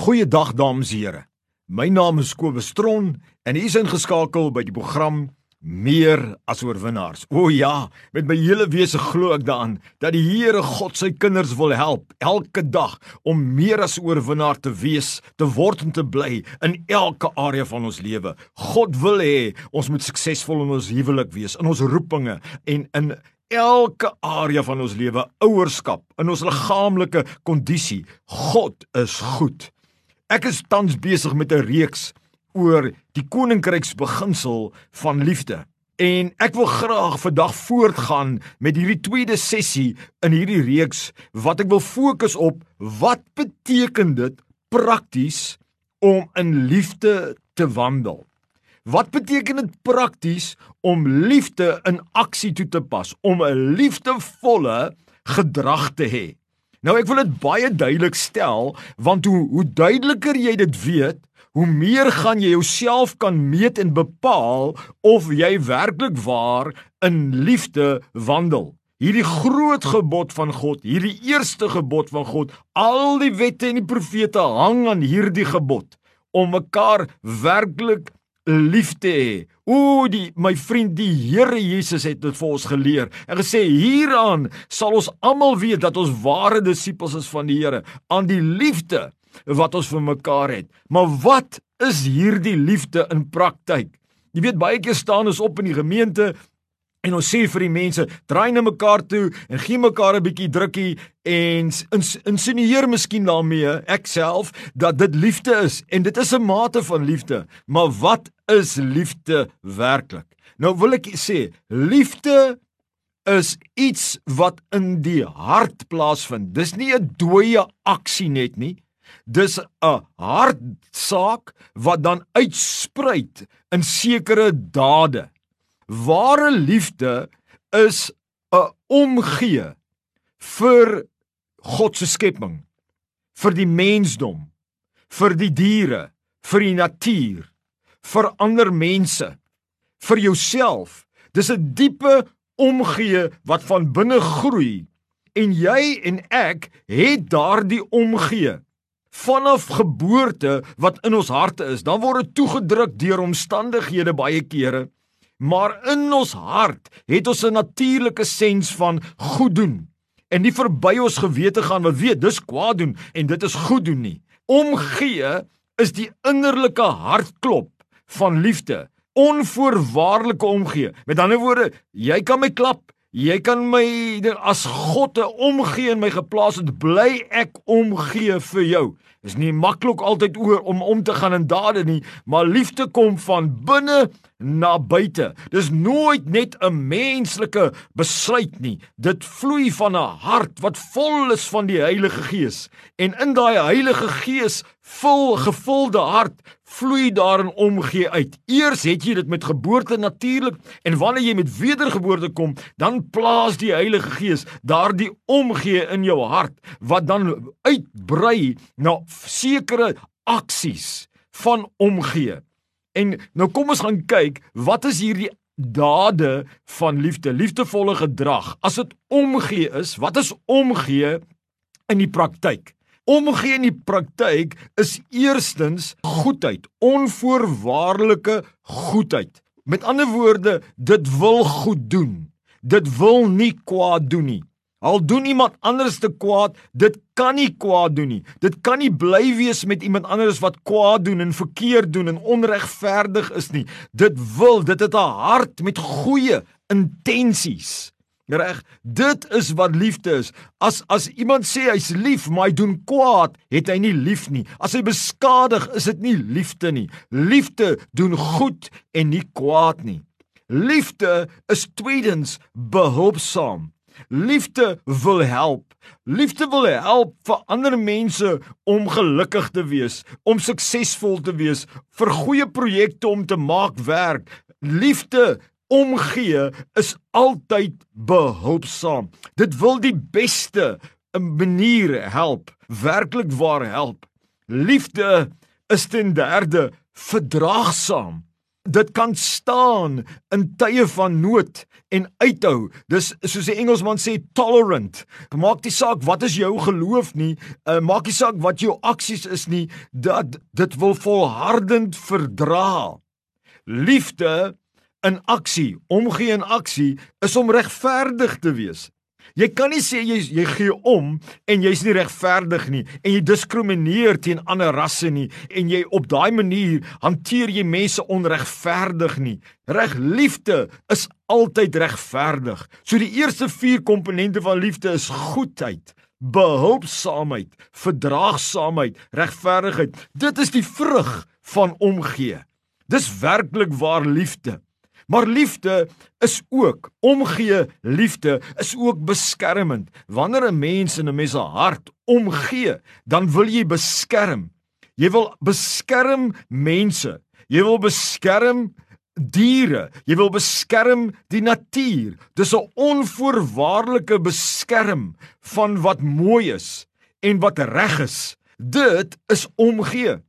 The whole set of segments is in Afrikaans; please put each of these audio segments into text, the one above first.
Goeiedag dames en here. My naam is Kobus Tron en u is ingeskakel by die program Meer as oorwinnaars. O ja, met my hele wese glo ek daaraan dat die Here God sy kinders wil help elke dag om meer as oorwinnaar te wees, te word en te bly in elke area van ons lewe. God wil hê ons moet suksesvol in ons huwelik wees, in ons roepinge en in elke area van ons lewe, ouerskap, in ons liggaamlike kondisie. God is goed. Ek is tans besig met 'n reeks oor die koninkryksbeginsel van liefde. En ek wil graag vandag voortgaan met hierdie tweede sessie in hierdie reeks wat ek wil fokus op wat beteken dit prakties om in liefde te wandel. Wat beteken dit prakties om liefde in aksie toe te pas, om 'n liefdevolle gedrag te hê? Nou ek wil dit baie duidelik stel want hoe hoe duideliker jy dit weet, hoe meer gaan jy jouself kan meet en bepaal of jy werklik waar in liefde wandel. Hierdie groot gebod van God, hierdie eerste gebod van God, al die wette en die profete hang aan hierdie gebod om mekaar werklik lief te hê. O die my vriend die Here Jesus het dit vir ons geleer. En gesê hieraan sal ons almal weet dat ons ware disippels is van die Here aan die liefde wat ons vir mekaar het. Maar wat is hierdie liefde in praktyk? Jy weet baie keer staan ons op in die gemeente En ons sê vir die mense, draai na mekaar toe en gee mekaar 'n bietjie drukkie en ins, insinueer miskien daarmee ek self dat dit liefde is en dit is 'n mate van liefde. Maar wat is liefde werklik? Nou wil ek sê, liefde is iets wat in die hart plaasvind. Dis nie 'n dooie aksie net nie. Dis 'n hartsaak wat dan uitspruit in sekere dade. Ware liefde is 'n omgee vir God se skepping, vir die mensdom, vir die diere, vir die natuur, vir ander mense, vir jouself. Dis 'n diepe omgee wat van binne groei en jy en ek het daardie omgee vanaf geboorte wat in ons harte is. Dan word dit toegedruk deur omstandighede baie kere. Maar in ons hart het ons 'n natuurlike sens van goed doen en nie verby ons gewete gaan wat weet dis kwaad doen en dit is goed doen nie. Omgee is die innerlike hartklop van liefde, onvoorwaardelike omgee. Met ander woorde, jy kan my klap, jy kan my as God 'n omgee in my geplaas het, bly ek omgee vir jou. Is nie maklik altyd oor om om te gaan in dade nie, maar liefde kom van binne na buite. Dis nooit net 'n menslike besluit nie. Dit vloei van 'n hart wat vol is van die Heilige Gees. En in daai Heilige Gees vol gevulde hart vloei daarin omgee uit. Eers het jy dit met geboorte natuurlik en wanneer jy met wedergeboorte kom, dan plaas die Heilige Gees daardie omgee in jou hart wat dan uitbrei na sekere aksies van omgee. En nou kom ons gaan kyk wat is hierdie dade van liefde, liefdevolle gedrag. As dit omgee is, wat is omgee in die praktyk? Omgee in die praktyk is eerstens goedheid, onvoorwaardelike goedheid. Met ander woorde, dit wil goed doen. Dit wil nie kwaad doen nie. Al doen iemand anders te kwaad, dit kan nie kwaad doen nie. Dit kan nie bly wees met iemand anders wat kwaad doen en verkeerd doen en onregverdig is nie. Dit wil, dit het 'n hart met goeie intensies. Reg, dit is wat liefde is. As as iemand sê hy's lief, maar hy doen kwaad, het hy nie lief nie. As hy beskadig, is dit nie liefde nie. Liefde doen goed en nie kwaad nie. Liefde is tweedens behulpsaam. Liefde wil help. Liefde wil help vir ander mense om gelukkig te wees, om suksesvol te wees, vir goeie projekte om te maak werk. Liefde omgee is altyd behulpsaam. Dit wil die beste 'n manier help, werklik waar help. Liefde is ten derde verdraagsaam. Dit kan staan in tye van nood en uithou. Dis soos die Engelsman sê tolerant. Maak nie saak wat is jou geloof nie, uh, maak nie saak wat jou aksies is nie, dat dit wil volhardend verdra. Liefde in aksie, omgee in aksie is om regverdig te wees. Jy kan nie sê jy jy gee om en jy's nie regverdig nie en jy diskrimineer teen ander rasse nie en jy op daai manier hanteer jy mense onregverdig nie. Reg liefde is altyd regverdig. So die eerste 4 komponente van liefde is goedheid, behulpsaamheid, verdraagsaamheid, regverdigheid. Dit is die vrug van omgee. Dis werklik waar liefde. Maar liefde is ook omgee, liefde is ook beskermend. Wanneer 'n mens in 'n mens se hart omgee, dan wil jy beskerm. Jy wil beskerm mense. Jy wil beskerm diere. Jy wil beskerm die natuur. Dis 'n onvoorwaardelike beskerm van wat mooi is en wat reg is. Dit is omgee.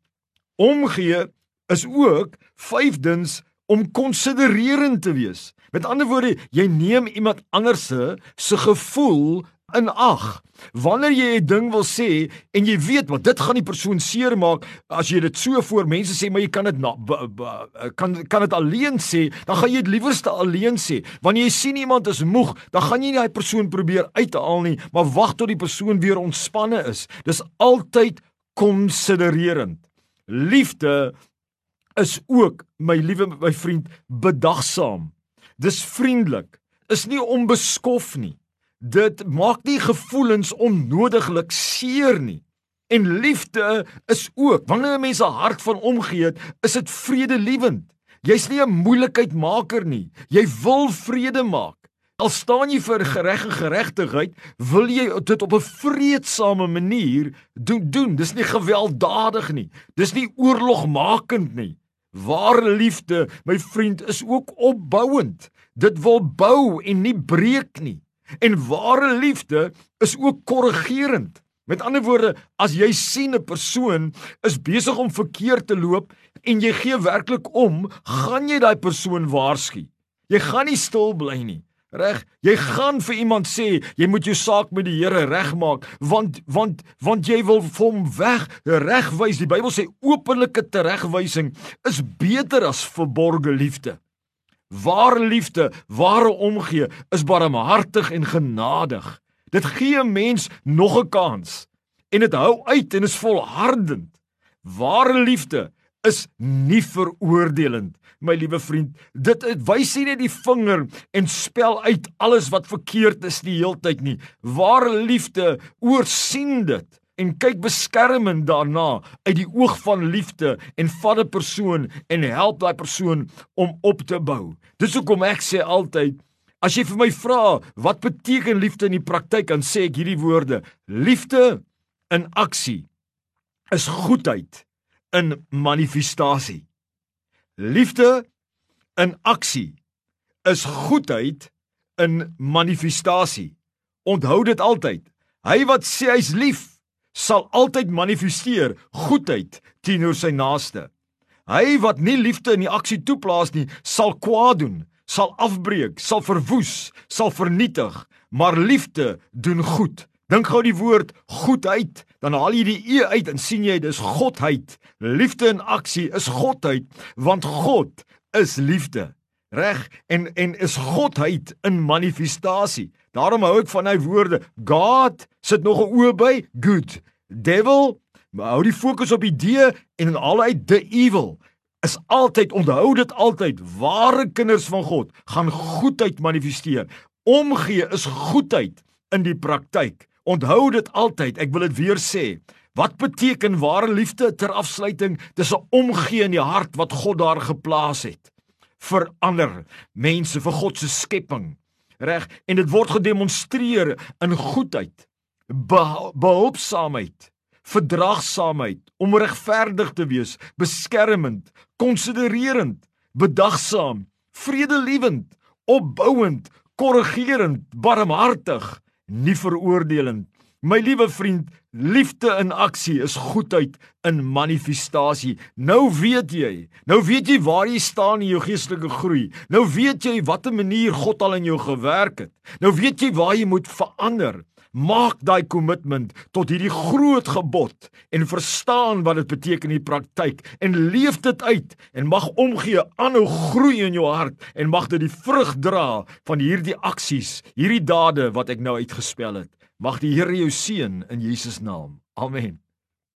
Omgee is ook vyfdens om konsidererend te wees. Met ander woorde, jy neem iemand anders se gevoel in ag. Wanneer jy 'n ding wil sê en jy weet wat dit gaan die persoon seermaak as jy dit so voor mense sê, maar jy kan dit kan kan dit alleen sê, dan gaan jy dit liewerste alleen sê. Wanneer jy sien iemand is moeg, dan gaan jy nie daai persoon probeer uithaal nie, maar wag tot die persoon weer ontspanne is. Dis altyd konsidererend. Liefde is ook my liewe my vriend bedagsaam. Dis vriendelik. Is nie onbeskof nie. Dit maak nie gevoelens onnodiglik seer nie. En liefde is ook wanneer 'n mens 'n hart van omgee, is dit vredelewend. Jy's nie 'n moeilikheidmaker nie. Jy wil vrede maak. Al staan jy vir gereg en geregtigheid, wil jy dit op 'n vredesame manier doen doen. Dis nie gewelddadig nie. Dis nie oorlogmakend nie. Ware liefde, my vriend, is ook opbouend. Dit wil bou en nie breek nie. En ware liefde is ook korrigerend. Met ander woorde, as jy sien 'n persoon is besig om verkeerd te loop en jy gee werklik om, gaan jy daai persoon waarsku. Jy gaan nie stil bly nie. Reg, jy gaan vir iemand sê jy moet jou saak met die Here regmaak want want want jy wil hom weg regwys. Die Bybel sê openlike teregwysing is beter as verborgde liefde. Ware liefde, ware omgee is barmhartig en genadig. Dit gee 'n mens nog 'n kans en dit hou uit en is volhardend. Ware liefde is nie veroordelend my liewe vriend. Dit wys nie net die vinger en spel uit alles wat verkeerd is die heeltyd nie. Ware liefde oorsien dit en kyk beskermend daarna uit die oog van liefde en vat 'n persoon en help daai persoon om op te bou. Dis hoekom ek sê altyd as jy vir my vra wat beteken liefde in die praktyk dan sê ek hierdie woorde. Liefde in aksie is goedheid in manifestasie. Liefde in aksie is goedheid in manifestasie. Onthou dit altyd. Hy wat sê hy's lief, sal altyd manifesteer goedheid teenoor sy naaste. Hy wat nie liefde in die aksie toeplaas nie, sal kwaad doen, sal afbreek, sal verwoes, sal vernietig, maar liefde doen goed. Dink gou die woord goedheid, dan haal jy die e uit en sien jy dis godheid. Liefde in aksie is godheid, want God is liefde. Reg? En en is godheid in manifestasie. Daarom hou ek van hy woorde. God sit nog 'n oë by good. Devil, hou die fokus op die D en in alheid the evil is altyd onthou dit altyd ware kinders van God gaan goedheid manifesteer. Omgee is goedheid in die praktyk. Onthou dit altyd, ek wil dit weer sê. Wat beteken ware liefde ter afsluiting? Dis 'n omgee in die hart wat God daar geplaas het vir ander mense, vir God se skepping. Reg? En dit word gedemonstreer in goedheid, behulpsaamheid, verdraagsaamheid, om regverdig te wees, beskermend, konsidererend, bedagsaam, vredelewend, opbouend, korrigerend, barmhartig nie veroordelend My liewe vriend, liefde in aksie is goedheid in manifestasie. Nou weet jy. Nou weet jy waar jy staan in jou geestelike groei. Nou weet jy watter manier God al in jou gewerk het. Nou weet jy waar jy moet verander. Maak daai kommitment tot hierdie groot gebod en verstaan wat dit beteken in die praktyk en leef dit uit en mag omgee aanhou groei in jou hart en mag dit die vrug dra van hierdie aksies, hierdie dade wat ek nou uitgespel het. Mag die Here jou seën in Jesus naam. Amen.